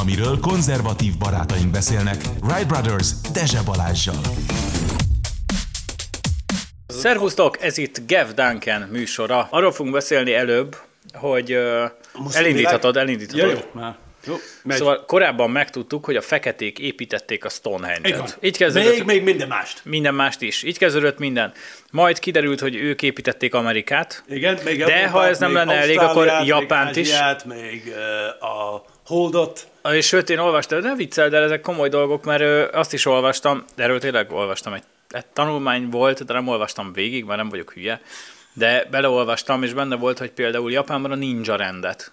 amiről konzervatív barátaink beszélnek. Wright Brothers Dezse Balázsjal. Szervusztok, ez itt Gev Duncan műsora. Arról fogunk beszélni előbb, hogy uh, elindíthatod, elindíthatod. Ja, jó, már. Jó, megy. Szóval korábban megtudtuk, hogy a feketék építették a Stonehenge-et. Így kezdődött Még, még minden mást. minden mást is. Így kezdődött minden. Majd kiderült, hogy ők építették Amerikát. Igen, még De Európát, ha ez nem még lenne elég, akkor Japánt még is. Ázsiát, még uh, a Holdot. És sőt, én olvastam, de viccel, de ezek komoly dolgok, mert ö, azt is olvastam, de erről tényleg olvastam, egy, egy tanulmány volt, de nem olvastam végig, mert nem vagyok hülye, de beleolvastam, és benne volt, hogy például Japánban a ninja rendet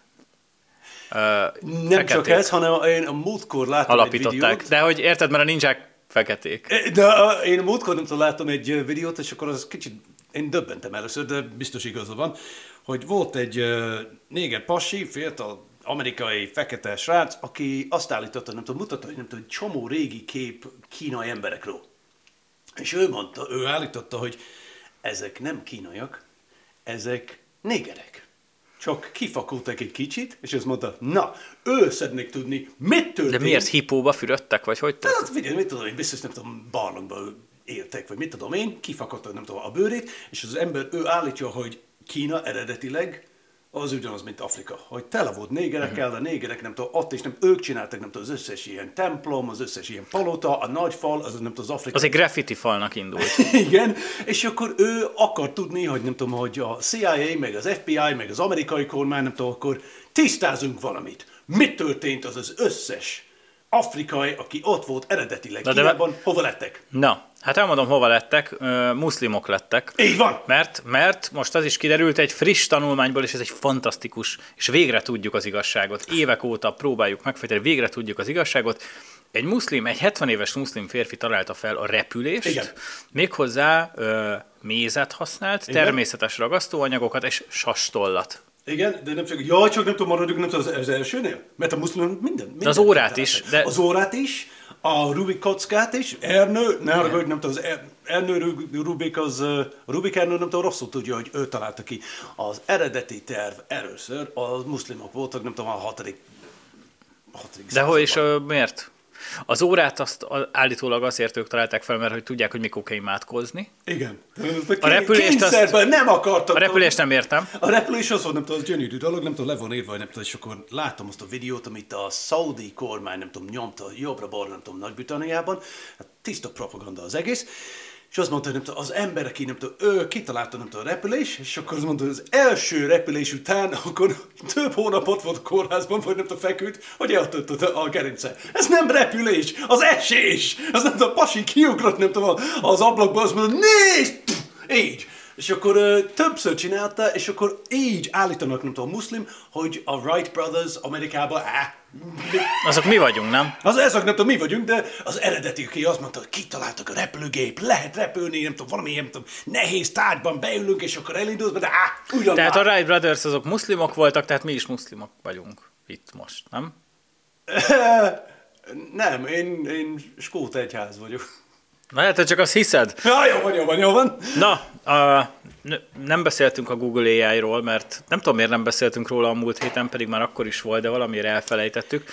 ö, Nem feketék csak ez, hanem én a múltkor láttam egy alapították. videót. De hogy érted, mert a ninják feketék. De uh, én a múltkor nem tudom, láttam egy uh, videót, és akkor az kicsit, én döbbentem először, de biztos igaza van, hogy volt egy uh, néger pasi, fiatal amerikai fekete srác, aki azt állította, nem tudom, mutatta, hogy nem tudom, egy csomó régi kép kínai emberekről. És ő mondta, ő állította, hogy ezek nem kínaiak, ezek négerek. Csak kifakultak egy kicsit, és azt mondta, na, ő szeretnék tudni, mit történt. De miért hipóba fürödtek, vagy hogy Hát történt? figyelj, mit tudom én, biztos nem tudom, barlangban éltek, vagy mit tudom én, kifakadta nem tudom a bőrét, és az ember, ő állítja, hogy Kína eredetileg az ugyanaz, mint Afrika. Hogy tele volt négerekkel, de négerek nem tudom, ott is nem, ők csináltak nem tudom, az összes ilyen templom, az összes ilyen palota, a nagy fal, az nem tudom, az Afrika. Az egy graffiti falnak indult. Igen, és akkor ő akar tudni, hogy nem tudom, hogy a CIA, meg az FBI, meg az amerikai kormány, nem tudom, akkor tisztázunk valamit. Mit történt az az összes afrikai, aki ott volt eredetileg Na de- Kínában, hova lettek? Na, hát elmondom, hova lettek. Muszlimok lettek. Így van! Mert, mert most az is kiderült egy friss tanulmányból, és ez egy fantasztikus, és végre tudjuk az igazságot. Évek óta próbáljuk megfejteni, végre tudjuk az igazságot. Egy muszlim, egy 70 éves muszlim férfi találta fel a repülést, Igen. méghozzá ö, mézet használt, Igen. természetes ragasztóanyagokat és sastollat. Igen, de nem csak, jaj, csak nem tudom, maradjunk nem tudom, az, az elsőnél, mert a muszlim minden, minden az órát is, de- Az órát is, a Rubik kockát is, Ernő, ne haragudj, nem tudom, az Er- Ernő Ru- Rubik, az, Rubik Ernő nem tudom, rosszul tudja, hogy ő találta ki. Az eredeti terv először a muszlimok voltak, nem tudom, a hatodik, hatodik De hol is, miért? Az órát azt állítólag azért ők találták fel, mert hogy tudják, hogy mikor kell imádkozni. Igen. A repülést azt- nem akartak. A repülést nem értem. A repülés az volt, nem tudom, az gyönyörű dolog, nem tudom, le van írva, nem tudom, és akkor láttam azt a videót, amit a szaudi kormány, nem tudom, nyomta jobbra-balra, nem tudom, Nagy-Britanniában, hát tiszta propaganda az egész, és azt mondta, hogy nem tudom, az ember, aki nem tudom, ő kitalálta, nem tudom, a repülés, és akkor azt mondta, hogy az első repülés után, akkor több hónapot volt kórházban, vagy nem tudom, feküdt, hogy eltöltött a gerince. Ez nem repülés, az esés! Az nem tudom, pasi kiugrott, nem tudom, az ablakba, azt mondta, nézd! Így. És akkor ö, többször csinálta, és akkor így állítanak, nem tudom, muszlim, hogy a Wright Brothers Amerikában, á, mi- Azok mi vagyunk, nem? az ezek nem tudom, mi vagyunk, de az eredeti, aki azt mondta, hogy kitaláltak a repülőgép, lehet repülni, nem tudom, valami, nem tudom, nehéz tárgyban beülünk, és akkor elindulsz, de á, ugyan Tehát a már. Wright Brothers azok muszlimok voltak, tehát mi is muszlimok vagyunk itt most, nem? Nem, én, én skót egyház vagyok. Lehet, hogy csak azt hiszed. Ja, jó van, jó van, jó van. Na, a, nem beszéltünk a Google AI-ról, mert nem tudom, miért nem beszéltünk róla a múlt héten, pedig már akkor is volt, de valamiért elfelejtettük.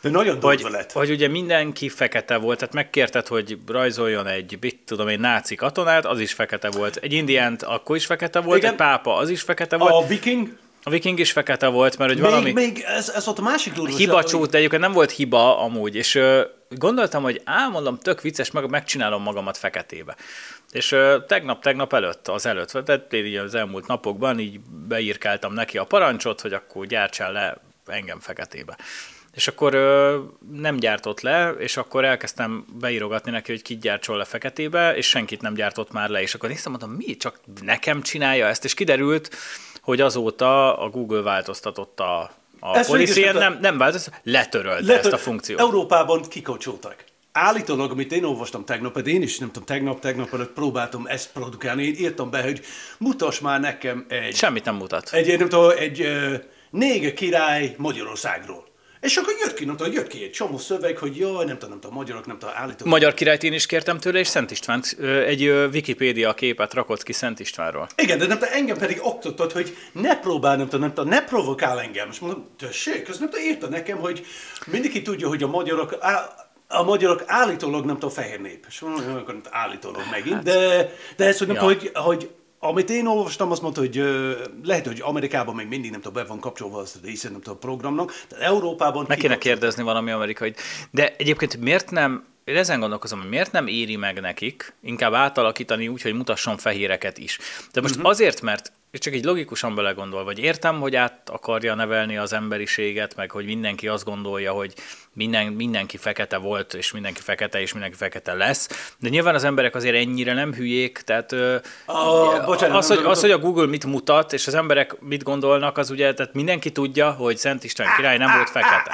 De nagyon Hogy, lett. hogy ugye mindenki fekete volt, tehát megkérted, hogy rajzoljon egy, mit tudom én, náci katonát, az is fekete volt. Egy indiánt akkor is fekete volt, Igen. egy pápa az is fekete volt, A viking, a viking is fekete volt, mert hogy még, valami... még ez, ez volt a másik durva. hiba csút, de egyébként nem volt hiba amúgy, és ö, gondoltam, hogy álmondom, tök vicces, meg megcsinálom magamat feketébe. És tegnap-tegnap előtt, az előtt, tehát így az elmúlt napokban így beírkáltam neki a parancsot, hogy akkor gyártsál le engem feketébe. És akkor ö, nem gyártott le, és akkor elkezdtem beírogatni neki, hogy kit gyártsol le feketébe, és senkit nem gyártott már le. És akkor néztem, mondtam, mi, csak nekem csinálja ezt? És kiderült, hogy azóta a Google változtatott a, a policy nem, nem változott, letörölte Letör- ezt a funkciót. Európában kikocsolták. Állítólag, amit én olvastam tegnap, pedig én is nem tudom, tegnap, tegnap előtt próbáltam ezt produkálni, én írtam be, hogy mutass már nekem egy, Semmit nem mutat. egy, nem tudom, egy uh, néger király Magyarországról. És akkor jött ki, nem tudom, jött ki egy csomó szöveg, hogy jaj, nem tudom, nem tudom, magyarok, nem tudom, állítólag. Magyar királyt én is kértem tőle, és Szent Istvánt, ö, egy ö, Wikipédia képet rakott ki Szent Istvánról. Igen, de nem tudom, engem pedig oktatott, hogy ne próbál, nem tudom, nem tudom, ne provokál engem. És mondom, tessék, az nem tudom, írta nekem, hogy mindenki tudja, hogy a magyarok, á, a magyarok állítólag nem tudom, fehér nép. És akkor állítólag megint, de, de ez, hogy nem Ja. tudom, hogy, hogy amit én olvastam, azt mondta, hogy lehet, hogy Amerikában még mindig nem tudom, be van kapcsolva az része, nem tudom, a programnak, de Európában Meg kéne kérdezni valami amerikai. De egyébként miért nem, én ezen gondolkozom, hogy miért nem éri meg nekik inkább átalakítani úgy, hogy mutasson fehéreket is. De most uh-huh. azért, mert és csak így logikusan belegondol, vagy értem, hogy át akarja nevelni az emberiséget, meg hogy mindenki azt gondolja, hogy minden, mindenki fekete volt, és mindenki fekete, és mindenki fekete lesz. De nyilván az emberek azért ennyire nem hülyék, tehát Ah, bocsánat, az, hogy, az, hogy a Google mit mutat, és az emberek mit gondolnak, az ugye, tehát mindenki tudja, hogy Szent István király nem volt fekete.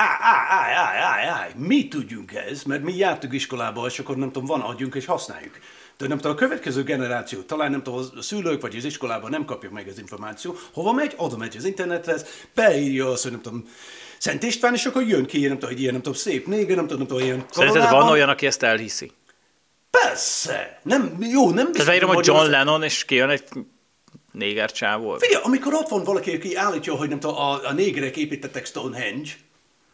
Mi tudjunk ez, mert mi jártunk iskolába, és akkor nem tudom, van agyunk, és használjuk. De nem tudom, a következő generáció, talán nem tudom, a szülők vagy az iskolában nem kapják meg az információ, hova megy, oda megy az internethez, beírja azt, hogy nem tudom, Szent István, és akkor jön ki, nem tudom, hogy ilyen, nem tudom, szép néger, nem tudom, nem tudom, ilyen Szerinted van olyan, aki ezt elhiszi? Persze! Nem, jó, nem biztos, Tehát beírom, hogy John Lennon, és kijön egy néger csávó. Figyelj, amikor ott van valaki, aki állítja, hogy nem tudom, a, a négerek építettek Stonehenge,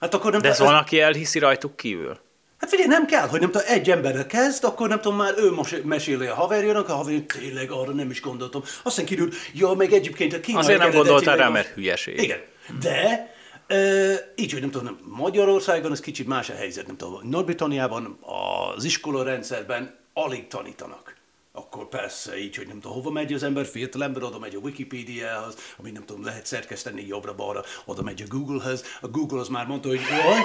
hát akkor nem De ez van, aki elhiszi rajtuk kívül. Hát figyelj, nem kell, hogy nem tudom, egy emberrel kezd, akkor nem tudom, már ő most meséli a haverjának, a haverja, tényleg arra nem is gondoltam. Aztán kiderült, ja, meg egyébként a kínai Azért nem gondoltál rá, mert hülyeség. Igen, de e, így, hogy nem tudom, nem, Magyarországon ez kicsit más a helyzet, nem tudom, Nagy-Britanniában az iskola rendszerben alig tanítanak. Akkor persze így, hogy nem tudom, hova megy az ember, fiatal ember, oda megy a Wikipédiához, amit nem tudom, lehet szerkeszteni jobbra-balra, oda megy a Googlehez, a Google az már mondta, hogy jaj,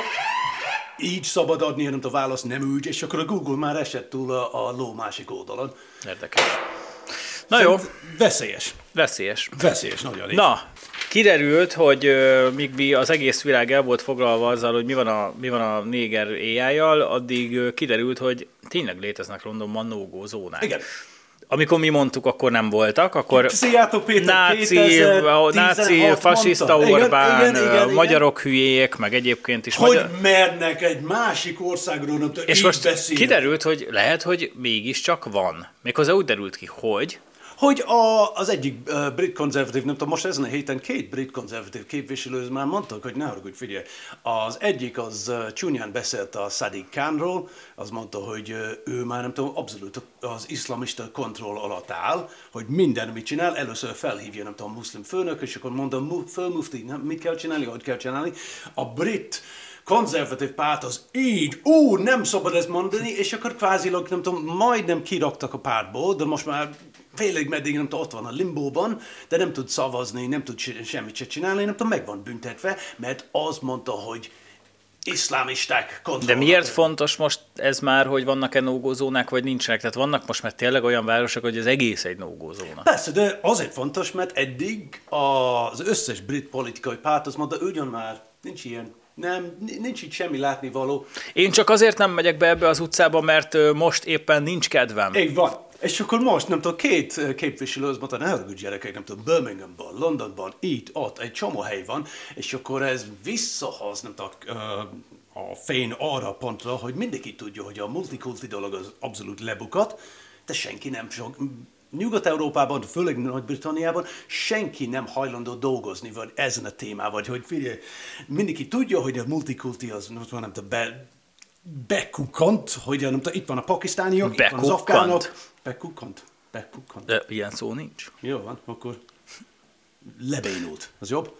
így szabad adni, nem tudom, a választ nem úgy, és akkor a Google már esett túl a, a ló másik oldalon. Érdekes. Na jó, Veszélyes. veszélyes. Veszélyes, nagyon így. Na, kiderült, hogy ö, míg mi az egész világ el volt foglalva azzal, hogy mi van a, mi van a néger éjjel, addig kiderült, hogy tényleg léteznek Londonban no zónák. Igen. Amikor mi mondtuk, akkor nem voltak, akkor Péter, náci, 2016 náci fasiszta mondta. Orbán, igen, igen, igen, igen. magyarok hülyék, meg egyébként is Hogy magyar... mernek egy másik országról, nem És most beszélni. kiderült, hogy lehet, hogy mégiscsak van. Méghozzá úgy derült ki, hogy Hogy a, az egyik uh, brit konzervatív, nem tudom, most ezen a héten két brit konzervatív képviselő már mondtak, hogy ne haragudj, figyelj, az egyik az uh, csúnyán beszélt a Sadiq Khanról, az mondta, hogy uh, ő már nem tudom, abszolút az iszlamista kontroll alatt áll, hogy minden, mit csinál, először felhívja, nem tudom, a muszlim főnök, és akkor mondta, mu- fölmufti, mit kell csinálni, hogy kell csinálni. A brit konzervatív párt az így, ú, nem szabad ezt mondani, és akkor kvázilag, nem tudom, majdnem kiraktak a pártból, de most már félig meddig, nem tudom, ott van a limbóban, de nem tud szavazni, nem tud se- semmit se csinálni, nem tudom, meg van büntetve, mert az mondta, hogy iszlámisták De miért fontos most ez már, hogy vannak-e no zónák, vagy nincsenek? Tehát vannak most már tényleg olyan városok, hogy az egész egy no zóna. Persze, de azért fontos, mert eddig az összes brit politikai párt azt mondta, ugyan már, nincs ilyen, nem, nincs itt semmi látnivaló. Én csak azért nem megyek be ebbe az utcába, mert most éppen nincs kedvem. Így van. És akkor most, nem tudom, két képviselő az mondta, ne haragudj gyerekek, nem tudom, Birminghamban, Londonban, itt, ott, egy csomó hely van, és akkor ez visszahoz, nem tudom, a fény arra pontra, hogy mindenki tudja, hogy a multikulti dolog az abszolút lebukat, de senki nem sok, Nyugat-Európában, főleg Nagy-Britanniában senki nem hajlandó dolgozni vagy ezen a témával, hogy figyelj, mindenki tudja, hogy a multikulti az, nem tudom, be, bekukkant, hogy nem tudom, itt van a pakisztániak, itt van az afgánok. Bekukkant? Bekukkant. De ilyen szó nincs. Jó van, akkor lebénult. Az jobb?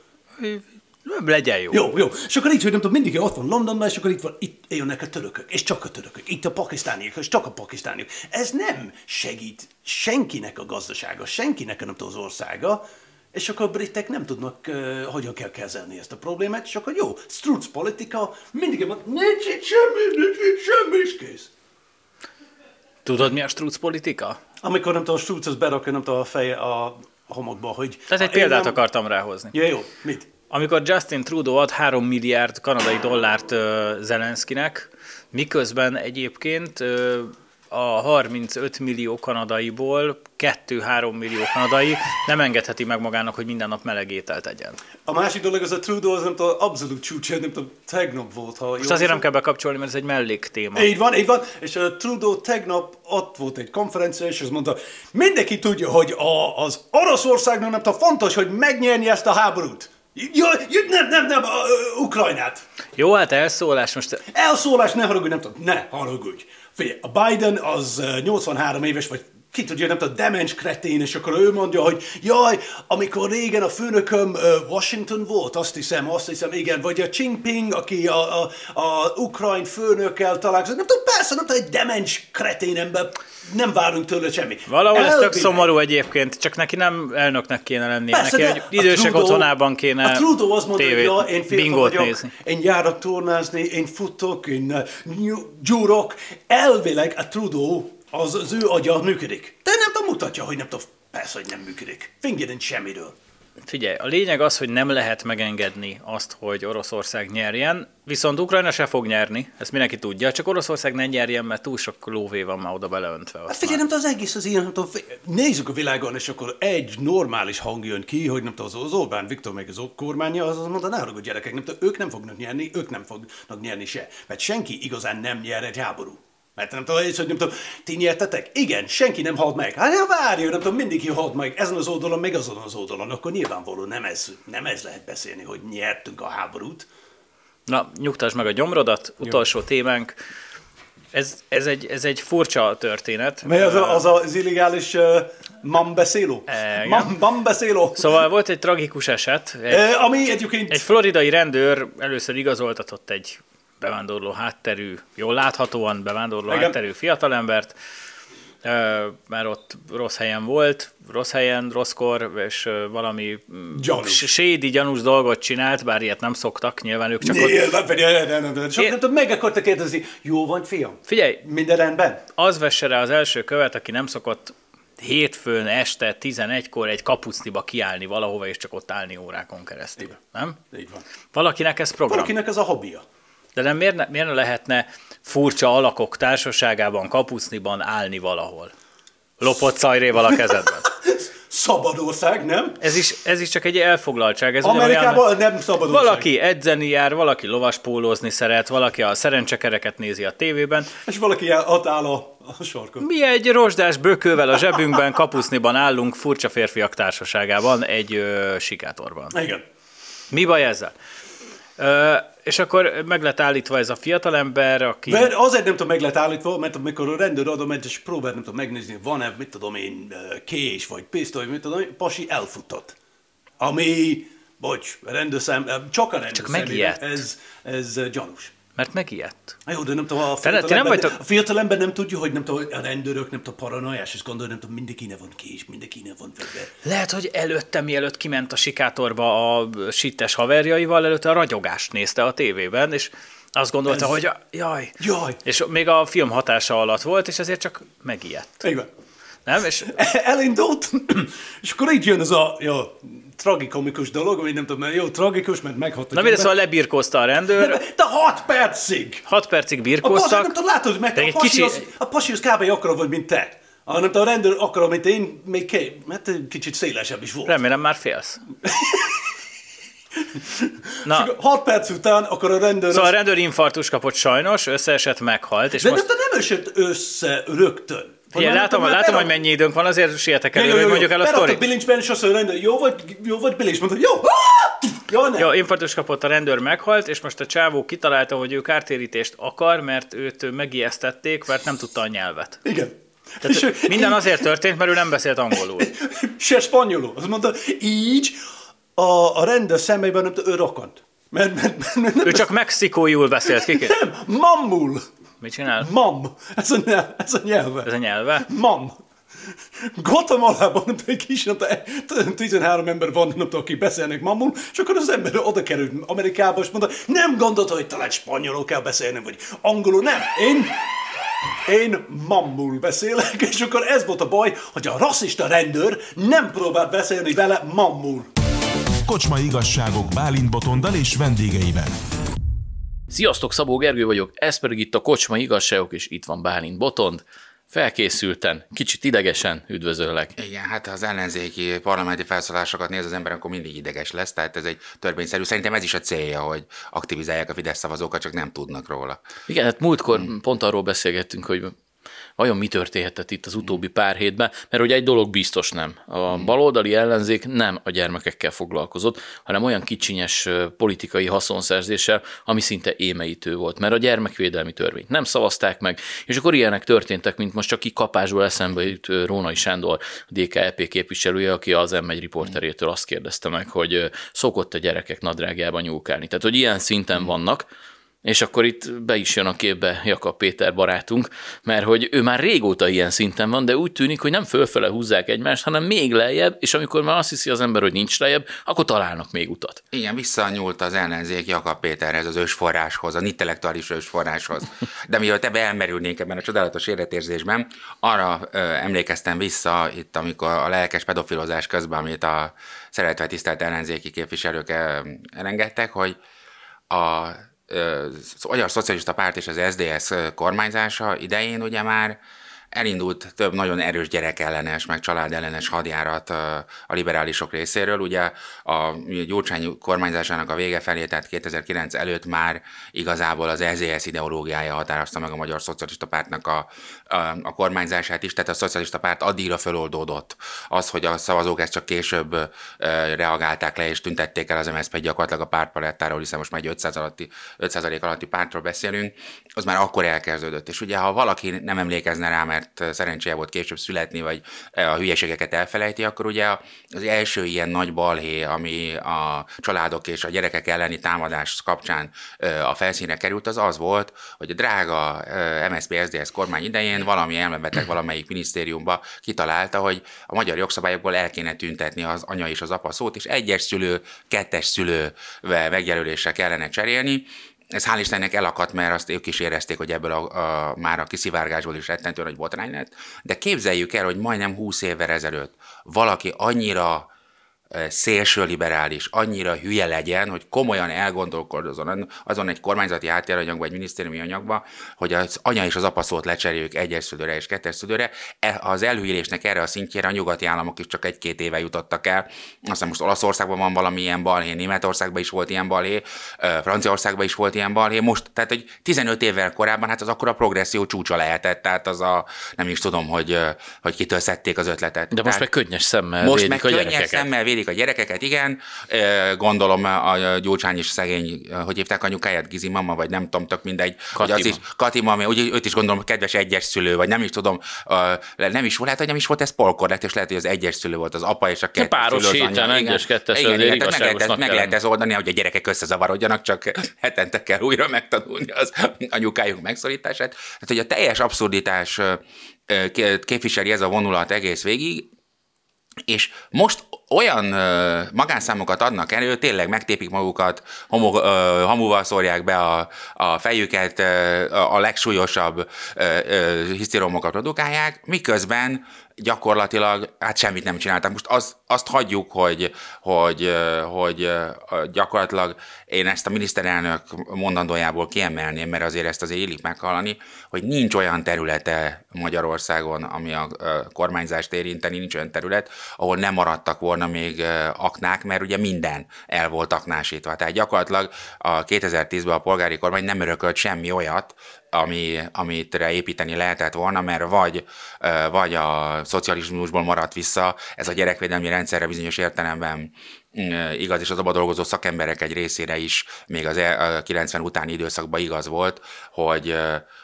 Legyen jó. Jó, jó. És akkor így, hogy nem tudom, mindig ott van Londonban, és akkor itt van, itt jönnek a törökök, és csak a törökök, itt a pakisztániak, és csak a pakisztániak. Ez nem segít senkinek a gazdasága, senkinek a nem tudom, az országa, és akkor a britek nem tudnak, uh, hogyan kell kezelni ezt a problémát, és akkor jó, struc politika, mindig van, nincs itt semmi, nincs itt semmi, és kész. Tudod, mi a struc politika? Amikor nem tudom, a struc az berakja, nem tudom, a feje a homokba, hogy... Tehát egy példát nem- akartam ráhozni. Ja, jó, mit? Amikor Justin Trudeau ad 3 milliárd kanadai dollárt uh, Zelenszkinek, miközben egyébként uh, a 35 millió kanadaiból 2-3 millió kanadai nem engedheti meg magának, hogy minden nap meleg ételt tegyen. A másik dolog az a Trudeau, az nem tudom, abszolút csúcs, nem tudom, tegnap volt, ha Most azért nem kell bekapcsolni, mert ez egy mellék téma. Így van, így van, és a Trudeau tegnap ott volt egy konferencia, és azt mondta, mindenki tudja, hogy a, az Oroszországnak nem tudom, fontos, hogy megnyerni ezt a háborút. Jó, jó, nem, nem, nem, Ukrajnát. Jó, hát elszólás most. Elszólás, ne haragudj, nem tudom, ne haragudj. Figyelj, a Biden az ö, 83 éves, vagy ki tudja, nem tudom, demens kretén, és akkor ő mondja, hogy jaj, amikor régen a főnököm Washington volt, azt hiszem, azt hiszem, igen, vagy a Jinping, aki a, a, a ukrajn főnökkel találkozott, nem tudom, persze, nem tudom, egy demens kretén ember, nem várunk tőle semmit. Valahol ez tök Elvileg. szomorú egyébként, csak neki nem elnöknek kéne lennie, Persze, neki egy idősek Trudeau- otthonában kéne A Trudeau azt mondta, hogy ja, én fiatal vagyok, nézni. én járok tornázni, én futok, én gyúrok. Elvileg a Trudeau, az, az ő agya működik. De nem tudom, mutatja, hogy nem tudom, persze, hogy nem működik. Fingja nincs semmiről. Figyelj, a lényeg az, hogy nem lehet megengedni azt, hogy Oroszország nyerjen, viszont Ukrajna se fog nyerni, ezt mindenki tudja, csak Oroszország ne nyerjen, mert túl sok lóvé van már oda beleöntve. Hát figyelj, nem az egész az ilyen, nem tudom, nézzük a világon, és akkor egy normális hang jön ki, hogy nem tudom, az- az Orbán Viktor meg az kormánya, az azt mondta, ne haragudj gyerekek, nem tudom, ők nem fognak nyerni, ők nem fognak nyerni se. Mert senki igazán nem nyer egy háború. Mert nem tudom, és hogy nem tudom, ti nyertetek? Igen, senki nem halt meg. Hát ja, várj, nem tudom, mindenki halt meg ezen az oldalon, meg azon az oldalon. Akkor nyilvánvaló nem ez, nem ez lehet beszélni, hogy nyertünk a háborút. Na, nyugtasd meg a gyomrodat, utolsó témánk. Ez, ez, egy, ez egy furcsa történet. Mely az, a, az, az illegális uh, mambeszéló? Mam, mambeszéló? Szóval volt egy tragikus eset, egy, Eh, ami egyébként... Egy floridai rendőr először igazoltatott egy bevándorló hátterű, jól láthatóan bevándorló Igen. hátterű fiatalembert, mert ott rossz helyen volt, rossz helyen, rosszkor, és valami mm, Gyanús. sédi, gyanús dolgot csinált, bár ilyet nem szoktak, nyilván ők csak ott... Nyilván, nem, nem, nem, nem. Csak Én- nem meg akarta kérdezni, jó vagy, fiam? Figyelj, Minden rendben? az vesse rá az első követ, aki nem szokott hétfőn este 11-kor egy kapucniba kiállni valahova, és csak ott állni órákon keresztül. Nem? Így van. Valakinek ez program. Valakinek ez a hobbija. De nem miért ne, miért ne lehetne furcsa alakok társaságában, kapucniban állni valahol? Lopott szajréval a kezedben. Szabad ország, nem? Ez is, ez is csak egy elfoglaltság. Ez Amerikában nem szabad ország. Valaki edzeni jár, valaki lovaspólózni szeret, valaki a szerencsekereket nézi a tévében. És valaki ott áll a, a sarkon. Mi egy rozsdás bökővel a zsebünkben, kapuszniban állunk, furcsa férfiak társaságában, egy ö, sikátorban. Igen. Mi baj ezzel? Ö, és akkor meg lett állítva ez a fiatalember, aki... Mert azért nem tudom, meg lehet állítva, mert amikor a rendőr oda ment, és próbált, nem tudom megnézni, van-e, mit tudom én, kés, vagy pisztoly, mit tudom én, pasi elfutott. Ami, bocs, rendőrszem, csak a rendőr Csak megijedt. Ez, ez gyanús. Mert megijedt. Na Jó, de nem tudom, a Te ne- ti nem fiatalember, vagytok- a fiatalember nem tudja, hogy nem tudom, a rendőrök nem tudom, paranoiás, és gondol, nem tudom, mindenkinek van kés, mindenkinek van fegyver. Lehet, hogy előtte, mielőtt kiment a sikátorba a sittes haverjaival, előtte a ragyogást nézte a tévében, és azt gondolta, Ez- hogy jaj. Jaj. És még a film hatása alatt volt, és ezért csak megijedt. Igen. Nem? És Elindult, és akkor így jön ez a jó, tragikomikus dolog, ami nem tudom, mert jó, tragikus, mert meghalt egy na ember. szóval lebirkózta a rendőr, De hat percig! 6 percig A pasi, birkóztak, nem tudom, látod, meg de a pasi, kicsi- az, a pasi az kb. akkora volt, mint te. A, nem tudom, a rendőr akkora, mint én, még ké, hát egy kicsit szélesebb is volt. remélem már félsz. Na, Csak hat perc után, akkor a rendőr... szóval a az, rendőr infarktus kapott sajnos, összeesett, meghalt, és de most nem esett össze rögtön. Vagy látom, látom, mert hogy mennyi időnk van, azért sietek elő, Jó, jó, hogy jó, mondjuk el a sztorit. bilincsben, és azt mondja, rendőr, jó vagy, jó vagy bilincs? Mondta, jó. Jó, nem. Jó, infarktus kapott a rendőr, meghalt, és most a csávó kitalálta, hogy ő kártérítést akar, mert őt megijesztették, mert nem tudta a nyelvet. Igen. Tehát És ő- minden azért történt, mert ő nem beszélt angolul. Se spanyolul. Azt mondta, így a, a rendőr szemében nem ő rokkant. Mert, mert, mert, mert Ő csak mexikóiul beszélt, kiki. nem, mamul. Mit csinál? Mam. Ez a, nyelv, ez a nyelve. Ez a nyelve? Mam. Guatemalában nem tudom, egy kis, nem tudom, 13 ember van, tudom, akik beszélnek mamul, és akkor az ember oda került Amerikába, és mondta, nem gondolta, hogy talán spanyolul kell beszélni, vagy angolul, nem. Én, én mamul beszélek, és akkor ez volt a baj, hogy a rasszista rendőr nem próbált beszélni vele mamul. Kocsmai igazságok Bálint Botondal és vendégeivel. Sziasztok, Szabó Gergő vagyok, ez pedig itt a Kocsma Igazságok, és itt van Bálint Botond. felkészülten, kicsit idegesen üdvözöllek. Igen, hát az ellenzéki parlamenti felszólásokat néz az ember, akkor mindig ideges lesz, tehát ez egy törvényszerű. Szerintem ez is a célja, hogy aktivizálják a Fidesz szavazókat, csak nem tudnak róla. Igen, hát múltkor hmm. pont arról beszélgettünk, hogy vajon mi történhetett itt az utóbbi pár hétben, mert ugye egy dolog biztos nem. A baloldali ellenzék nem a gyermekekkel foglalkozott, hanem olyan kicsinyes politikai haszonszerzéssel, ami szinte émeítő volt, mert a gyermekvédelmi törvényt nem szavazták meg, és akkor ilyenek történtek, mint most csak kapásból eszembe jut Rónai Sándor, a DKEP képviselője, aki az M1 riporterétől azt kérdezte meg, hogy szokott a gyerekek nadrágjában nyúlkálni. Tehát, hogy ilyen szinten vannak, és akkor itt be is jön a képbe Jakab Péter barátunk, mert hogy ő már régóta ilyen szinten van, de úgy tűnik, hogy nem fölfele húzzák egymást, hanem még lejjebb, és amikor már azt hiszi az ember, hogy nincs lejjebb, akkor találnak még utat. Igen, visszanyúlt az ellenzék Jakab Péterhez, az ősforráshoz, az intellektuális ősforráshoz. De mivel ebbe elmerülnénk ebben a csodálatos életérzésben, arra ö, emlékeztem vissza itt, amikor a lelkes pedofilozás közben, amit a szeretve tisztelt ellenzéki képviselők elengedtek, hogy a a Magyar Szocialista Párt és az SDS kormányzása idején ugye már elindult több nagyon erős gyerekellenes, meg családellenes hadjárat a liberálisok részéről. Ugye a Gyurcsány kormányzásának a vége felé, tehát 2009 előtt már igazából az EZS ideológiája határozta meg a Magyar Szocialista Pártnak a, a, a kormányzását is, tehát a Szocialista Párt addigra föloldódott. Az, hogy a szavazók ezt csak később reagálták le és tüntették el az MSZP gyakorlatilag a pártpalettáról, hiszen most már egy 500 alatti, 5% alatti pártról beszélünk, az már akkor elkezdődött. És ugye, ha valaki nem emlékezne rá, mert mert szerencséje volt később születni, vagy a hülyeségeket elfelejti, akkor ugye az első ilyen nagy balhé, ami a családok és a gyerekek elleni támadás kapcsán a felszínre került, az az volt, hogy a drága MSZP SZDSZ kormány idején valami elmebeteg valamelyik minisztériumba kitalálta, hogy a magyar jogszabályokból el kéne tüntetni az anya és az apa szót, és egyes szülő, kettes szülő megjelölésre kellene cserélni, ez hál' Istennek elakadt, mert azt ők is érezték, hogy ebből a, a, már a kiszivárgásból is rettentően nagy botrány lett. De képzeljük el, hogy majdnem 20 évvel ezelőtt valaki annyira szélső liberális, annyira hülye legyen, hogy komolyan elgondolkodozon azon egy kormányzati háttéranyagba, egy minisztériumi anyagba, hogy az anya és az apa szót lecseréljük egyes szülőre és kettes szülőre. E, az elhűlésnek erre a szintjére a nyugati államok is csak egy-két éve jutottak el. Aztán most Olaszországban van valami ilyen balhé, Németországban is volt ilyen balhé, Franciaországban is volt ilyen balhé. Most, tehát egy 15 évvel korábban, hát az akkor a progresszió csúcsa lehetett, tehát az a, nem is tudom, hogy, hogy kitől szedték az ötletet. De most tehát, meg könnyes szemmel most meg könnyes szemmel védik a gyerekeket, igen. Gondolom a Gyurcsány is szegény, hogy hívták anyukáját, Gizi mama, vagy nem tudom, tök mindegy. Katima. Az is, Katima, ami, úgy, őt is gondolom, kedves egyes szülő, vagy nem is tudom, nem is volt, lehet, hogy nem is volt ez polkor lett, és lehet, hogy az egyes szülő volt az apa és a kettes Páros szülő. Páros héten, egyes, kettes, igen, igen, meg, lehet, ez, meg lehet ez oldani, hogy a gyerekek összezavarodjanak, csak hetente kell újra megtanulni az anyukájuk megszorítását. Tehát, hogy a teljes abszurditás képviseli ez a vonulat egész végig, és most olyan ö, magánszámokat adnak elő, tényleg megtépik magukat, homo, ö, hamuval szórják be a, a fejüket, a legsúlyosabb ö, ö, hisztiromokat produkálják, miközben gyakorlatilag hát semmit nem csináltak. Most az, azt hagyjuk, hogy, hogy, hogy gyakorlatilag én ezt a miniszterelnök mondandójából kiemelném, mert azért ezt azért élik meghallani, hogy nincs olyan területe Magyarországon, ami a kormányzást érinteni, nincs olyan terület, ahol nem maradtak volna még aknák, mert ugye minden el volt aknásítva. Tehát gyakorlatilag a 2010-ben a polgári kormány nem örökölt semmi olyat, ami, amit építeni lehetett volna, mert vagy, vagy a szocializmusból maradt vissza ez a gyerekvédelmi rendszerre bizonyos értelemben igaz, és az abban dolgozó szakemberek egy részére is még az 90 e, utáni időszakban igaz volt, hogy,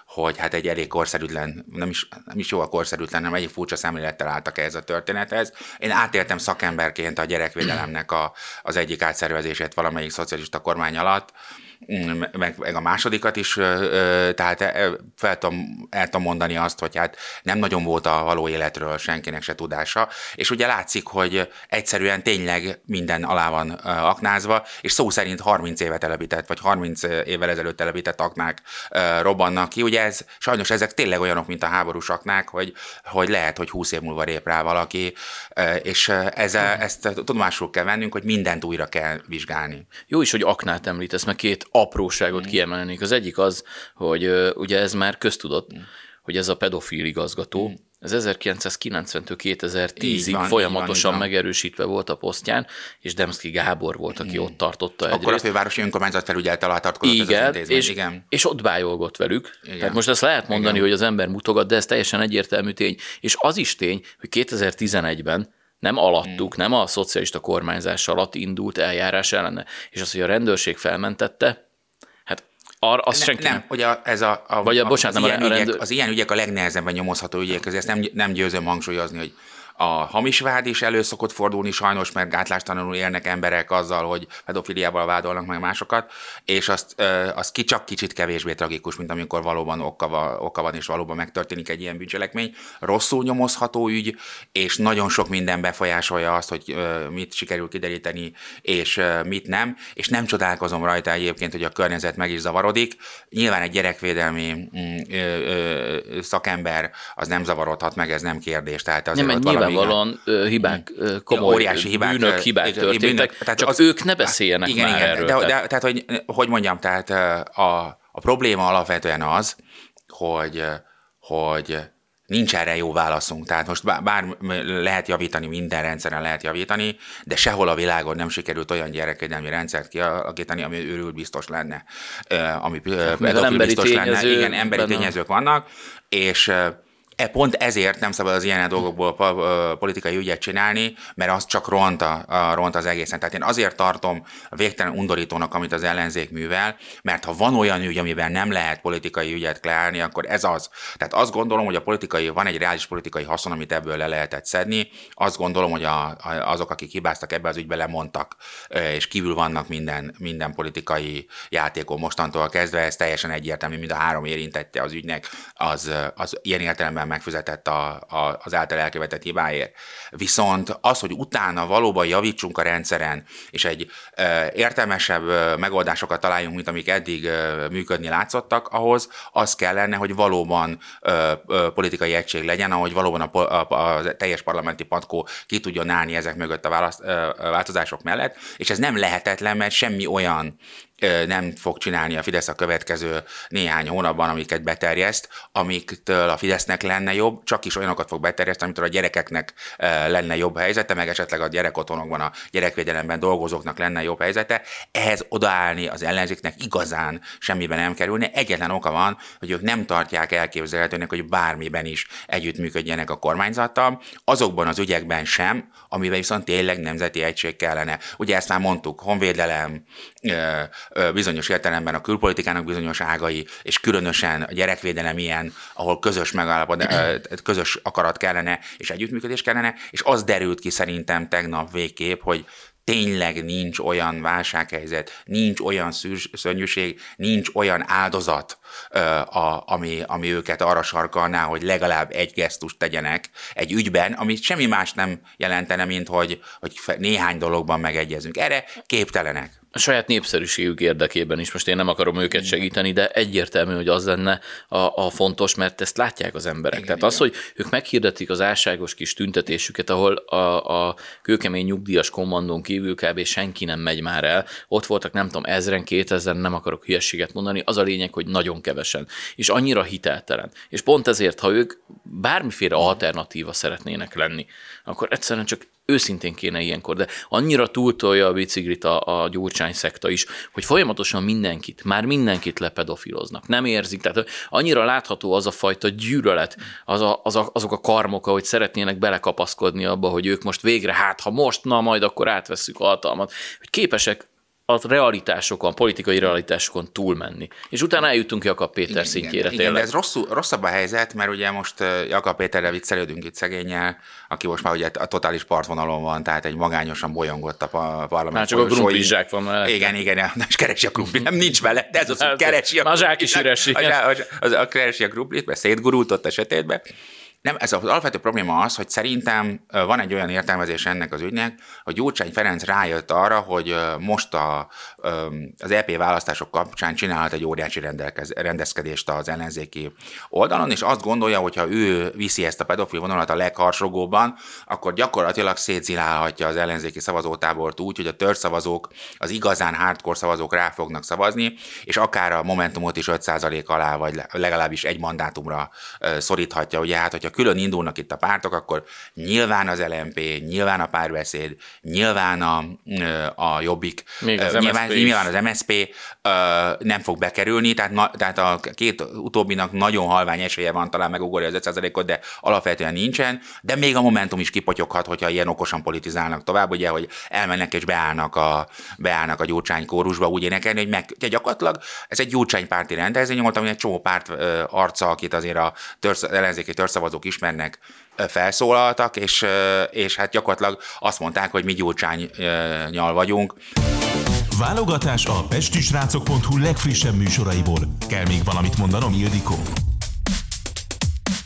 hogy hát egy elég korszerűtlen, nem is, nem is jó a korszerűtlen, hanem egy furcsa szemlélettel álltak ez a történethez. Én átéltem szakemberként a gyerekvédelemnek a, az egyik átszervezését valamelyik szocialista kormány alatt, meg, meg a másodikat is, tehát fel tudom, el tudom mondani azt, hogy hát nem nagyon volt a való életről senkinek se tudása, és ugye látszik, hogy egyszerűen tényleg minden alá van aknázva, és szó szerint 30 éve telepített, vagy 30 évvel ezelőtt telepített aknák robbannak ki. Ugye ez, sajnos ezek tényleg olyanok, mint a háborús aknák, hogy, hogy lehet, hogy 20 év múlva rép rá valaki, és ezzel, ezt tudomásul kell vennünk, hogy mindent újra kell vizsgálni. Jó is, hogy aknát említesz, mert két apróságot mm. kiemelnék. Az egyik az, hogy ugye ez már köztudott, mm hogy ez a pedofil igazgató, ez 1990-től 2010-ig van, így folyamatosan van, így van. megerősítve volt a posztján, és Demszki Gábor volt, aki ott tartotta Akkor a egyrészt. fővárosi önkormányzat felügyelte alá tartozott ez az Igen, és, igen. és ott bájolgott velük. Igen. Tehát most ezt lehet mondani, Igen. hogy az ember mutogat, de ez teljesen egyértelmű tény. És az is tény, hogy 2011-ben nem alattuk, Hmm. nem a szocialista kormányzás alatt indult eljárás ellene. És az, hogy a rendőrség felmentette, hát ar, azt Ne, senki nem, ugye ez a, a, Vagy a- bocsánat, az, nem, a ilyen ügyek, rendőr- az ilyen ügyek a legnehezebben nyomozható ügyek, ezért ezt nem, nem győzöm hangsúlyozni, hogy a hamis vád is elő szokott fordulni sajnos, mert gátlástalanul élnek emberek azzal, hogy pedofiliával vádolnak meg másokat, és azt, az ki csak kicsit kevésbé tragikus, mint amikor valóban oka, va- oka van, és valóban megtörténik egy ilyen bűncselekmény. Rosszul nyomozható ügy, és nagyon sok minden befolyásolja azt, hogy mit sikerül kideríteni, és mit nem, és nem csodálkozom rajta egyébként, hogy a környezet meg is zavarodik. Nyilván egy gyerekvédelmi mm, ö, ö, szakember az nem zavarodhat meg, ez nem kérdés. Tehát azért Nem, ott nyilvánvalóan ö, hibák, komoly óriási hibák, bűnök, hibák igen, történtek, bűnök, tehát csak az- ők ne beszéljenek igen, már igen, erről. De, de, tehát, hogy, hogy mondjam, tehát a, a probléma alapvetően az, hogy, hogy nincs erre jó válaszunk. Tehát most bár, lehet javítani, minden rendszeren lehet javítani, de sehol a világon nem sikerült olyan gyerekvédelmi rendszert kialakítani, ami őrült biztos lenne. Ami ö, pedofil biztos lenne. Igen, emberi benne. tényezők vannak, és E pont ezért nem szabad az ilyen dolgokból politikai ügyet csinálni, mert az csak ront, a, a, ront az egészen. Tehát én azért tartom végtelen undorítónak, amit az ellenzék művel, mert ha van olyan ügy, amiben nem lehet politikai ügyet kleálni, akkor ez az. Tehát azt gondolom, hogy a politikai, van egy reális politikai haszon, amit ebből le lehetett szedni. Azt gondolom, hogy a, a, azok, akik hibáztak ebbe az ügybe, lemondtak, és kívül vannak minden, minden politikai játékon mostantól kezdve. Ez teljesen egyértelmű, mind a három érintette az ügynek, az, az ilyen értelemben megfizetett a, a, az által elkövetett hibáért. Viszont az, hogy utána valóban javítsunk a rendszeren, és egy ö, értelmesebb ö, megoldásokat találjunk, mint amik eddig ö, működni látszottak, ahhoz az kellene, hogy valóban ö, ö, politikai egység legyen, ahogy valóban a, a, a teljes parlamenti patkó ki tudjon állni ezek mögött a választ, ö, változások mellett, és ez nem lehetetlen, mert semmi olyan nem fog csinálni a Fidesz a következő néhány hónapban, amiket beterjeszt, amiktől a Fidesznek lenne jobb, csak is olyanokat fog beterjeszteni, amitől a gyerekeknek lenne jobb helyzete, meg esetleg a gyerekotthonokban, a gyerekvédelemben dolgozóknak lenne jobb helyzete. Ehhez odaállni az ellenzéknek igazán semmiben nem kerülne. Egyetlen oka van, hogy ők nem tartják elképzelhetőnek, hogy bármiben is együttműködjenek a kormányzattal, azokban az ügyekben sem, amiben viszont tényleg nemzeti egység kellene. Ugye ezt már mondtuk, honvédelem, bizonyos értelemben a külpolitikának bizonyos ágai, és különösen a gyerekvédelem ilyen, ahol közös megállapod, ö, közös akarat kellene, és együttműködés kellene, és az derült ki szerintem tegnap végképp, hogy tényleg nincs olyan válsághelyzet, nincs olyan szűr- szörnyűség, nincs olyan áldozat, a, ami, ami őket arra sarkalná, hogy legalább egy gesztust tegyenek egy ügyben, ami semmi más nem jelentene, mint hogy, hogy néhány dologban megegyezünk. Erre képtelenek. A saját népszerűségük érdekében is, most én nem akarom őket segíteni, de egyértelmű, hogy az lenne a, a fontos, mert ezt látják az emberek. Igen, Tehát igen. az, hogy ők meghirdetik az álságos kis tüntetésüket, ahol a, a kőkemény nyugdíjas kommandón kívül kb. senki nem megy már el. Ott voltak nem tudom, ezren, kétezren, nem akarok hülyeséget mondani, az a lényeg, hogy nagyon kevesen. És annyira hiteltelen. És pont ezért, ha ők bármiféle alternatíva szeretnének lenni, akkor egyszerűen csak őszintén kéne ilyenkor, de annyira túltolja a biciklit a, a gyurcsány szekta is, hogy folyamatosan mindenkit, már mindenkit lepedofiloznak. Nem érzik, tehát annyira látható az a fajta gyűlölet, az a, az a, azok a karmok, hogy szeretnének belekapaszkodni abba, hogy ők most végre, hát ha most, na majd akkor átvesszük a hatalmat, hogy képesek a realitásokon, a politikai realitásokon túlmenni. És utána eljutunk Jakab Péter szintjére igen, igen, de ez rosszul, rosszabb a helyzet, mert ugye most Jakab Péterrel viccelődünk itt szegényel, aki most már ugye a totális partvonalon van, tehát egy magányosan bolyongott a pa- parlament. Már csak a krumplizsák van mellette. Igen, igen, nem is keresi a krumplit, nem nincs vele, de ez az, hogy Hát, keresi a a zsák is krumplit. üresi. A, a, az, a keresi a krumplit, mert szétgurult ott a sötétbe, Nem, ez az alapvető probléma az, hogy szerintem van egy olyan értelmezés ennek az ügynek, hogy Gyurcsány Ferenc rájött arra, hogy most a, az EP választások kapcsán csinálhat egy óriási rendezkedést az ellenzéki oldalon, és azt gondolja, hogy ha ő viszi ezt a pedofil vonalat a legharsogóban, akkor gyakorlatilag szétzilálhatja az ellenzéki szavazótábort úgy, hogy a törzszavazók, az igazán hardcore szavazók rá fognak szavazni, és akár a Momentumot is 5% alá, vagy legalábbis egy mandátumra szoríthatja. Ugye hát, hogyha külön indulnak itt a pártok, akkor nyilván az LMP, nyilván a párbeszéd, nyilván a, a Jobbik, Még az nyilván, nyilván az MSP nem fog bekerülni, tehát, na, tehát a két utóbbinak nagyon halvány esélye van talán megugorja az 5%-ot, de alapvetően nincsen, de még a Momentum is kipotyoghat, hogyha ilyen okosan politizálnak tovább, ugye, hogy elmennek és beállnak a, beállnak a gyurcsány kórusba, úgy énekelni, hogy meg, ugye gyakorlatilag ez egy gyurcsánypárti rendezvény volt, ami egy csomó párt arca, akit azért a törsz, ellenzéki törszavazók hallgatók, ismernek, felszólaltak, és, és hát gyakorlatilag azt mondták, hogy mi gyurcsánynyal vagyunk. Válogatás a pestisrácok.hu legfrissebb műsoraiból. Kell még valamit mondanom, Ildikó?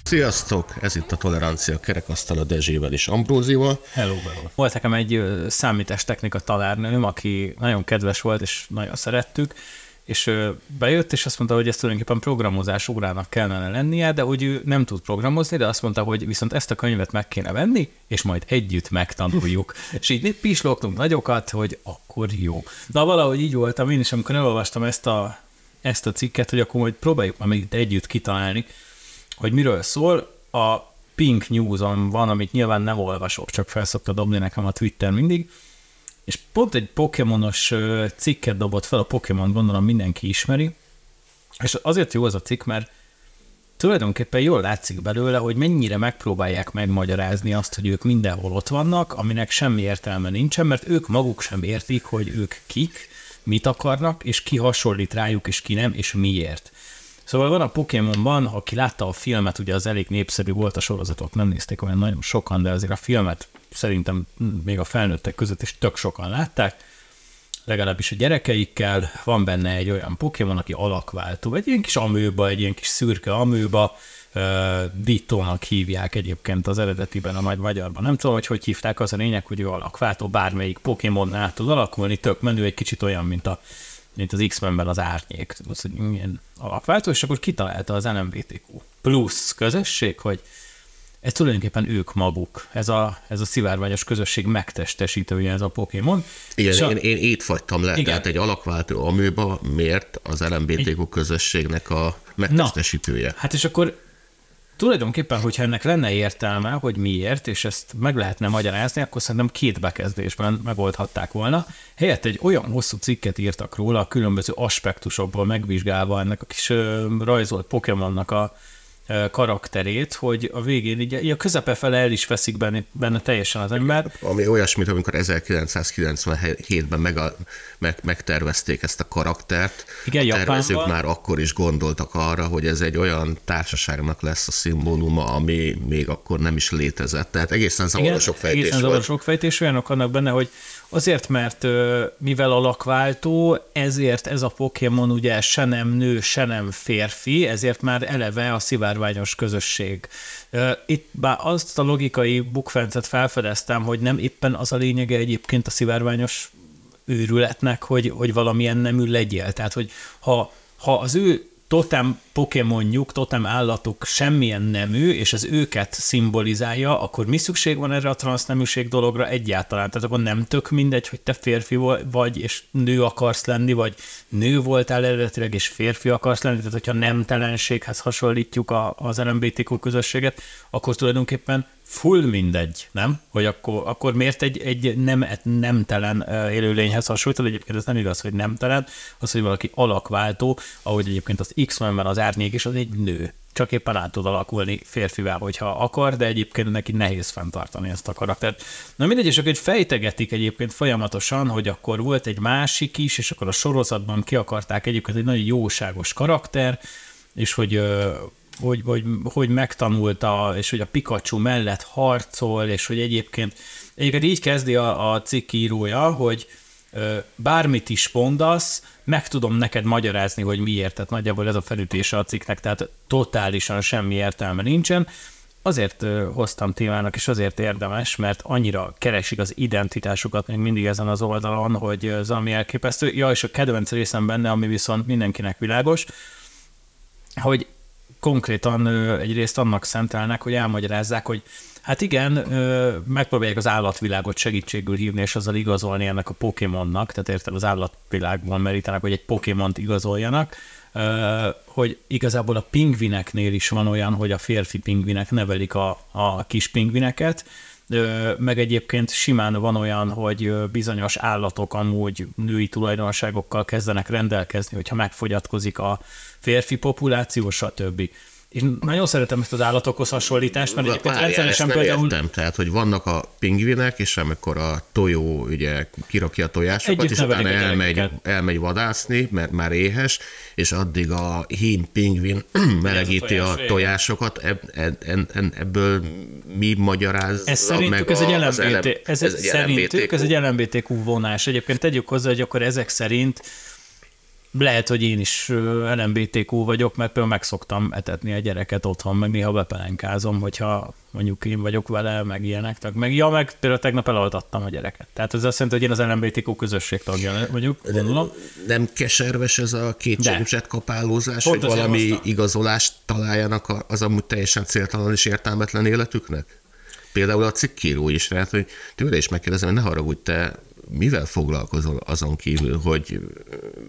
Sziasztok! Ez itt a Tolerancia kerekasztal a Dezsével és Ambrózival. Hello, hello. Volt nekem egy számítástechnika tanárnőm, aki nagyon kedves volt, és nagyon szerettük, és bejött, és azt mondta, hogy ez tulajdonképpen programozás órának kellene lennie, de hogy ő nem tud programozni, de azt mondta, hogy viszont ezt a könyvet meg kéne venni, és majd együtt megtanuljuk. és így pislogtunk nagyokat, hogy akkor jó. Na valahogy így voltam én is, amikor elolvastam ezt a, ezt a cikket, hogy akkor majd próbáljuk már együtt kitalálni, hogy miről szól. A Pink News-on van, amit nyilván nem olvasok, csak felszokta dobni nekem a Twitter mindig, és pont egy Pokémonos cikket dobott fel, a Pokémon gondolom mindenki ismeri, és azért jó az a cikk, mert tulajdonképpen jól látszik belőle, hogy mennyire megpróbálják megmagyarázni azt, hogy ők mindenhol ott vannak, aminek semmi értelme nincsen, mert ők maguk sem értik, hogy ők kik, mit akarnak, és ki hasonlít rájuk, és ki nem, és miért. Szóval van a Pokémonban, aki látta a filmet, ugye az elég népszerű volt, a sorozatok nem nézték olyan nagyon sokan, de azért a filmet szerintem még a felnőttek között is tök sokan látták, legalábbis a gyerekeikkel, van benne egy olyan Pokémon, aki alakváltó, egy ilyen kis amőba, egy ilyen kis szürke amőba, uh, Dittónak hívják egyébként az eredetiben a nagy magyarban. Nem tudom, hogy hogy hívták, az a lényeg, hogy ő alakváltó, bármelyik Pokémon át tud alakulni, tök menő, egy kicsit olyan, mint a mint az X-Menben az árnyék, az, hogy milyen alapváltó, és akkor kitalálta az LMBTQ plusz közösség, hogy ez tulajdonképpen ők maguk, ez a, ez a szivárványos közösség megtestesítője ez a Pokémon. Igen, a... én, én itt fagytam le, Igen. tehát egy alakváltó amőba miért az LMBTQ közösségnek a megtestesítője? Na, hát és akkor tulajdonképpen, hogyha ennek lenne értelme, hogy miért, és ezt meg lehetne magyarázni, akkor szerintem két bekezdésben megoldhatták volna. Helyett egy olyan hosszú cikket írtak róla, a különböző aspektusokból megvizsgálva ennek a kis rajzolt Pokémonnak a karakterét, hogy a végén így, így a közepe fele el is veszik benne, benne teljesen az ember. Ami olyasmit, amikor 1997-ben meg a, meg, megtervezték ezt a karaktert, Igen, a tervezők Japánban. már akkor is gondoltak arra, hogy ez egy olyan társaságnak lesz a szimbóluma, ami még akkor nem is létezett. Tehát egészen zavarosok fejtés egészen zavarosok fejtés, olyanok annak benne, hogy Azért, mert mivel alakváltó, ezért ez a Pokémon ugye se nem nő, se nem férfi, ezért már eleve a szivárványos közösség. Itt bár azt a logikai bukfencet felfedeztem, hogy nem éppen az a lényege egyébként a szivárványos őrületnek, hogy, hogy valamilyen nemű legyél. Tehát, hogy ha, ha az ő totem Pokémonjuk, totem állatuk semmilyen nemű, és ez őket szimbolizálja, akkor mi szükség van erre a transzneműség dologra egyáltalán? Tehát akkor nem tök mindegy, hogy te férfi vagy, és nő akarsz lenni, vagy nő voltál eredetileg, és férfi akarsz lenni, tehát hogyha nemtelenséghez hasonlítjuk a, az LMBTQ közösséget, akkor tulajdonképpen full mindegy, nem? Hogy akkor, akkor miért egy, egy nem, nemtelen élőlényhez hasonlítod? Egyébként ez nem igaz, hogy nemtelen, az, hogy valaki alakváltó, ahogy egyébként az X-Menben az árnyék is, az egy nő. Csak éppen át tud alakulni férfivel, hogyha akar, de egyébként neki nehéz fenntartani ezt a karaktert. Na mindegy, és akkor fejtegetik egyébként folyamatosan, hogy akkor volt egy másik is, és akkor a sorozatban ki akarták egyébként egy nagyon jóságos karakter, és hogy hogy, hogy, hogy megtanulta, és hogy a Pikachu mellett harcol, és hogy egyébként, egyébként így kezdi a, a cikk írója, hogy bármit is mondasz, meg tudom neked magyarázni, hogy miért, tehát nagyjából ez a felütése a cikknek, tehát totálisan semmi értelme nincsen, azért hoztam témának, és azért érdemes, mert annyira keresik az identitásukat még mindig ezen az oldalon, hogy az ami elképesztő. Ja, és a kedvenc részem benne, ami viszont mindenkinek világos, hogy konkrétan egyrészt annak szentelnek, hogy elmagyarázzák, hogy hát igen, megpróbálják az állatvilágot segítségül hívni, és azzal igazolni ennek a Pokémonnak, tehát érted, az állatvilágban merítenek, hogy egy Pokémont igazoljanak, hogy igazából a pingvineknél is van olyan, hogy a férfi pingvinek nevelik a, a kis pingvineket, meg egyébként simán van olyan, hogy bizonyos állatok amúgy női tulajdonságokkal kezdenek rendelkezni, hogyha megfogyatkozik a férfi populáció, stb. És nagyon szeretem ezt az állatokhoz hasonlítást, mert egyébként rendszeresen például... Értem, tehát, hogy vannak a pingvinek, és amikor a tojó ugye kirakja a tojásokat, és utána elmegy, elmegy vadászni, mert már éhes, és addig a hím pingvin melegíti a, a tojásokat, ebb, ebb, ebb, ebből mi magyaráz ez szerintük ez egy LMBT, ez, ez, egy szerintük ez egy LMBTQ vonás. Egyébként tegyük hozzá, hogy akkor ezek szerint lehet, hogy én is LMBTQ vagyok, mert például megszoktam etetni a gyereket otthon, meg néha bepelenkázom, hogyha mondjuk én vagyok vele, meg ilyenek. Meg, ja, meg például tegnap elaltattam a gyereket. Tehát ez azt jelenti, hogy én az LMBTQ közösség tagja vagyok, gondolom. Nem keserves ez a két kapálózás, hogy valami hoztam. igazolást találjanak az amúgy teljesen céltalan és értelmetlen életüknek? Például a cikkíró is, tehát hogy tőle is megkérdezem, hogy ne haragudj, te mivel foglalkozol azon kívül, hogy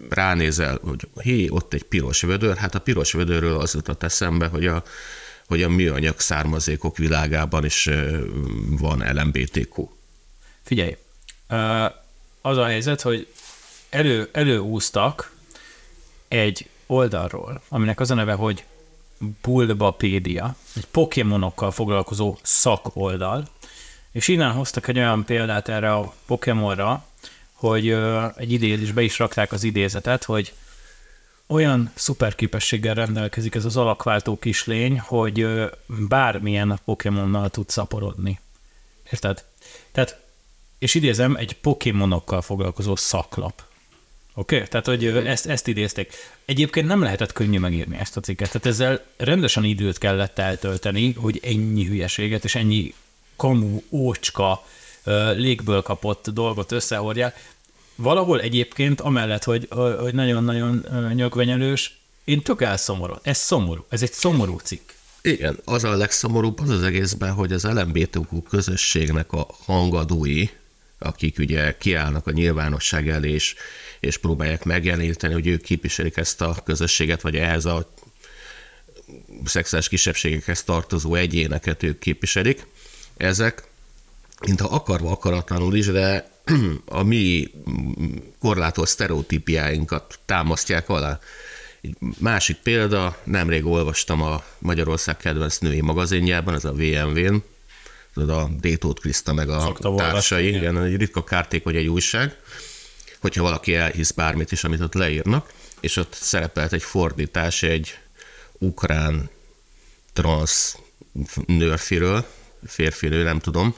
ránézel, hogy hé, ott egy piros vödör, hát a piros vödörről az jutott eszembe, hogy a, hogy a műanyag származékok világában is van LMBTQ. Figyelj, az a helyzet, hogy elő, előúztak egy oldalról, aminek az a neve, hogy Bulbapédia, egy pokémonokkal foglalkozó szakoldal, és innen hoztak egy olyan példát erre a Pokémonra, hogy egy idézésbe is rakták az idézetet, hogy olyan szuper képességgel rendelkezik ez az alakváltó kislény, hogy bármilyen Pokémonnal tud szaporodni. Érted? Tehát, és idézem, egy Pokémonokkal foglalkozó szaklap. Oké? Okay? Tehát, hogy ezt, ezt idézték. Egyébként nem lehetett könnyű megírni ezt a cikket, tehát ezzel rendesen időt kellett eltölteni, hogy ennyi hülyeséget és ennyi kamu, ócska, légből kapott dolgot összehordják. Valahol egyébként, amellett, hogy, hogy nagyon-nagyon nyögvenyelős, én tök elszomorod. Ez szomorú. Ez egy szomorú cikk. Igen, az a legszomorúbb az az egészben, hogy az LMBTQ közösségnek a hangadói, akik ugye kiállnak a nyilvánosság elé, és, és próbálják megjeleníteni, hogy ők képviselik ezt a közösséget, vagy ehhez a szexuális kisebbségekhez tartozó egyéneket ők képviselik, ezek, mintha akarva akaratlanul is, de a mi korlátolt sztereotípiáinkat támasztják alá. Egy másik példa, nemrég olvastam a Magyarország kedvenc női magazinjában, ez a VMV-n, a Détót Kriszta meg a Szokta társai, igen. igen, egy ritka kárték, vagy egy újság, hogyha valaki elhisz bármit is, amit ott leírnak, és ott szerepelt egy fordítás egy ukrán transz nőrfiről, férfinő, nem tudom,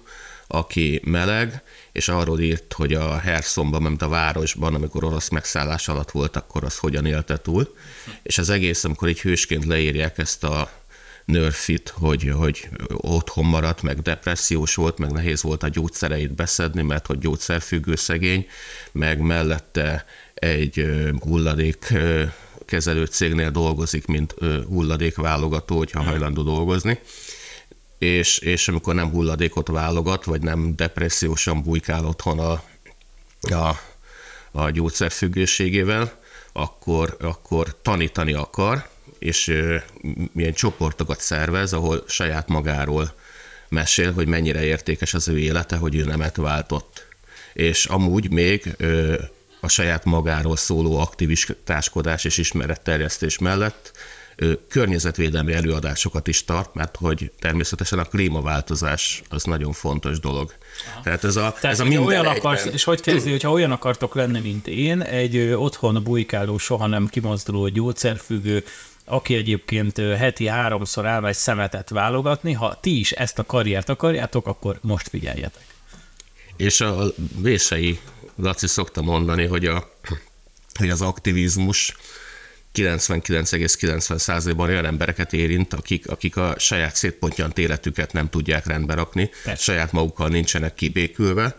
aki meleg, és arról írt, hogy a Herszomban, mint a városban, amikor orosz megszállás alatt volt, akkor az hogyan élte túl. És az egész, amikor így hősként leírják ezt a nörfit, hogy, hogy otthon maradt, meg depressziós volt, meg nehéz volt a gyógyszereit beszedni, mert hogy gyógyszerfüggő szegény, meg mellette egy hulladék kezelő cégnél dolgozik, mint hulladékválogató, hogyha hajlandó dolgozni és, és amikor nem hulladékot válogat, vagy nem depressziósan bujkál otthon a, a, a gyógyszerfüggőségével, akkor, akkor tanítani akar, és milyen csoportokat szervez, ahol saját magáról mesél, hogy mennyire értékes az ő élete, hogy ő nemet váltott. És amúgy még a saját magáról szóló aktivistáskodás és ismeretterjesztés mellett környezetvédelmi előadásokat is tart, mert hogy természetesen a klímaváltozás az nagyon fontos dolog. Aha. Tehát ez a, Tehát, ez a minden olyan akarsz, És hogy kezdi, hogyha olyan akartok lenni, mint én, egy otthon bujkáló, soha nem kimozduló gyógyszerfüggő, aki egyébként heti háromszor elmegy szemetet válogatni, ha ti is ezt a karriert akarjátok, akkor most figyeljetek. És a Vései Laci szokta mondani, hogy, a, hogy az aktivizmus 99,90%-ban olyan embereket érint, akik, akik a saját szétpontjant életüket nem tudják rendbe rakni, Persze. saját magukkal nincsenek kibékülve,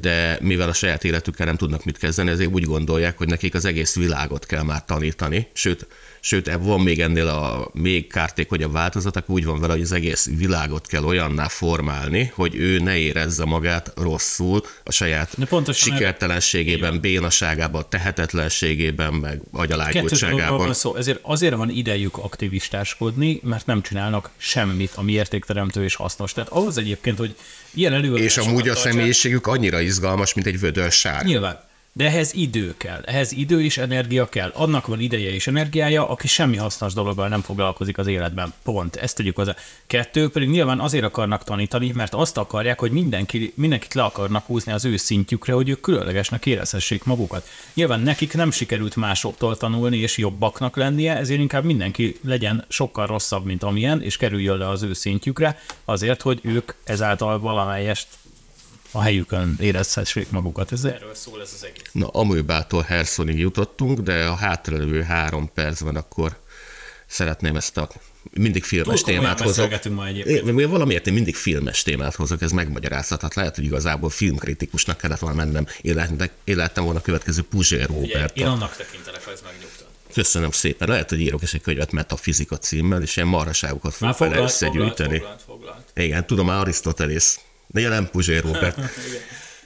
de mivel a saját életükkel nem tudnak mit kezdeni, ezért úgy gondolják, hogy nekik az egész világot kell már tanítani, sőt, sőt van még ennél a még kártékonyabb változat, akkor úgy van vele, hogy az egész világot kell olyanná formálni, hogy ő ne érezze magát rosszul a saját sikertelenségében, bénaságában, tehetetlenségében, meg agyalájkultságában. Szó, ezért azért van idejük aktivistáskodni, mert nem csinálnak semmit, ami értékteremtő és hasznos. Tehát ahhoz egyébként, hogy ilyen És amúgy a személyiségük annyira izgalmas, mint egy vödörsár. Nyilván. De ehhez idő kell, ehhez idő és energia kell. Annak van ideje és energiája, aki semmi hasznos dologgal nem foglalkozik az életben. Pont. Ezt tegyük hozzá. Kettő pedig nyilván azért akarnak tanítani, mert azt akarják, hogy mindenki, mindenkit le akarnak húzni az ő szintjükre, hogy ők különlegesnek érezhessék magukat. Nyilván nekik nem sikerült másoktól tanulni és jobbaknak lennie, ezért inkább mindenki legyen sokkal rosszabb, mint amilyen, és kerüljön le az ő szintjükre, azért, hogy ők ezáltal valamelyest a helyükön érezhessék magukat. Ez Erről szól ez az egész. Na, Amőbától Hersonig jutottunk, de a hátralevő három percben akkor szeretném ezt a mindig filmes Túl témát hozok. ma egyébként. Én, valamiért én mindig filmes témát hozok, ez megmagyarázhatat. Lehet, hogy igazából filmkritikusnak kellett volna mennem. Lehettem volna a következő Puzsér Robert. Én annak tekintelek, ha ez megnyugtat. Köszönöm szépen. Lehet, hogy írok is egy könyvet metafizika címmel, és ilyen marhaságokat fogok vele összegyűjteni. Foglalt, foglalt, foglalt. Igen, tudom, már Arisztotelész de nem Puzsér Robert.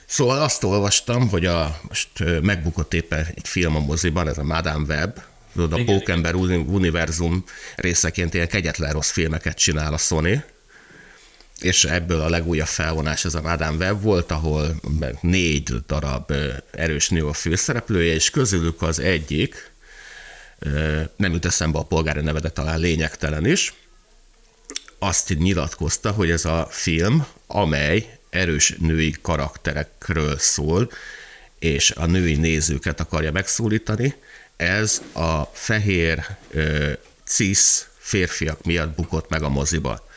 Szóval azt olvastam, hogy a, most megbukott éppen egy film a moziban, ez a Madame Web, tudod, a Pókember univerzum részeként ilyen kegyetlen rossz filmeket csinál a Sony, és ebből a legújabb felvonás ez a Madame Web volt, ahol négy darab erős nő a főszereplője, és közülük az egyik, nem jut eszembe a polgári neve, de talán lényegtelen is, azt nyilatkozta, hogy ez a film, amely erős női karakterekről szól, és a női nézőket akarja megszólítani, ez a fehér ö, cis férfiak miatt bukott meg a moziba.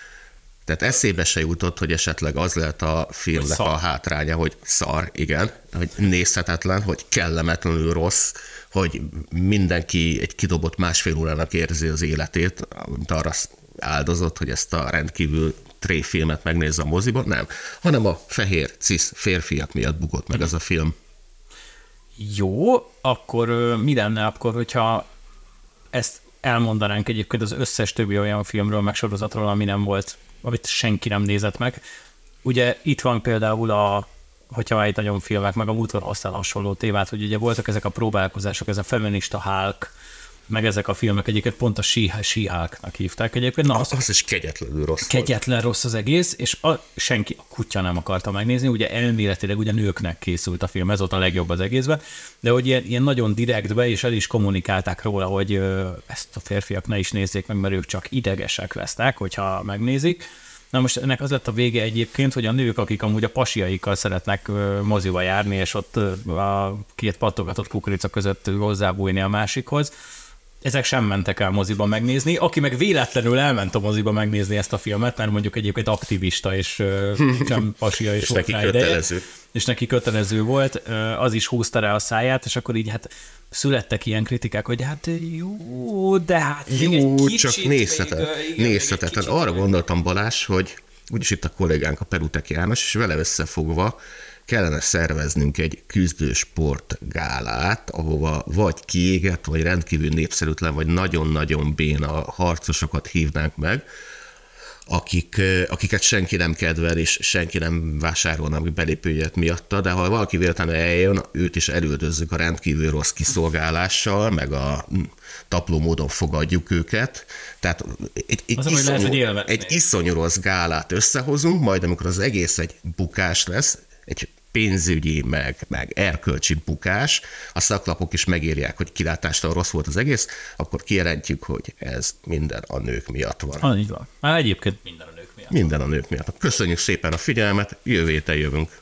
Tehát eszébe se jutott, hogy esetleg az lehet a filmnek a hátránya, hogy szar, igen, hogy nézhetetlen, hogy kellemetlenül rossz, hogy mindenki egy kidobott másfél órának érzi az életét, mint arra áldozott, hogy ezt a rendkívül tréfilmet megnézze a moziban, nem, hanem a fehér cis férfiak miatt bukott meg ez a film. Jó, akkor mi lenne akkor, hogyha ezt elmondanánk egyébként az összes többi olyan filmről, meg sorozatról, ami nem volt, amit senki nem nézett meg. Ugye itt van például a hogyha egy nagyon filmek, meg a múltkor hoztál hasonló témát, hogy ugye voltak ezek a próbálkozások, ez a feminista Hulk, meg ezek a filmek egyébként pont a síháknak hívták egyébként. Na, az, az is kegyetlenül rossz Kegyetlen volt. rossz az egész, és a, senki, a kutya nem akarta megnézni, ugye elméletileg ugye nőknek készült a film, ez volt a legjobb az egészben, de hogy ilyen, ilyen nagyon direktbe, és el is kommunikálták róla, hogy ö, ezt a férfiak ne is nézzék meg, mert ők csak idegesek lesznek, hogyha megnézik. Na most ennek az lett a vége egyébként, hogy a nők, akik amúgy a pasiaikkal szeretnek moziba járni, és ott a két pattogatott kukorica között hozzábújni a másikhoz, ezek sem mentek el moziba megnézni. Aki meg véletlenül elment a moziba megnézni ezt a filmet, mert mondjuk egyébként aktivista, és sem pasia, és, és neki kötelező. Ideje, és neki kötelező volt, az is húzta rá a száját, és akkor így hát születtek ilyen kritikák, hogy hát jó, de hát jó, csak nézhetetlen. nézhetetlen. Arra gondoltam Balázs, hogy úgyis itt a kollégánk a Perutek János, és vele összefogva kellene szerveznünk egy küzdősport gálát, ahova vagy kiégett, vagy rendkívül népszerűtlen, vagy nagyon-nagyon béna harcosokat hívnánk meg, akik, akiket senki nem kedvel, és senki nem vásárolna meg belépőjét miatta, de ha valaki véletlenül eljön, őt is elüldözzük a rendkívül rossz kiszolgálással, meg a tapló módon fogadjuk őket. Tehát egy, egy, iszonyú, lehet, egy iszonyú rossz gálát összehozunk, majd amikor az egész egy bukás lesz, egy pénzügyi, meg, meg erkölcsi bukás, a szaklapok is megírják, hogy kilátástól rossz volt az egész, akkor kijelentjük, hogy ez minden a nők miatt van. Ah, így van. Már egyébként minden a nők miatt. Minden a nők miatt. Köszönjük szépen a figyelmet, jövő jövünk.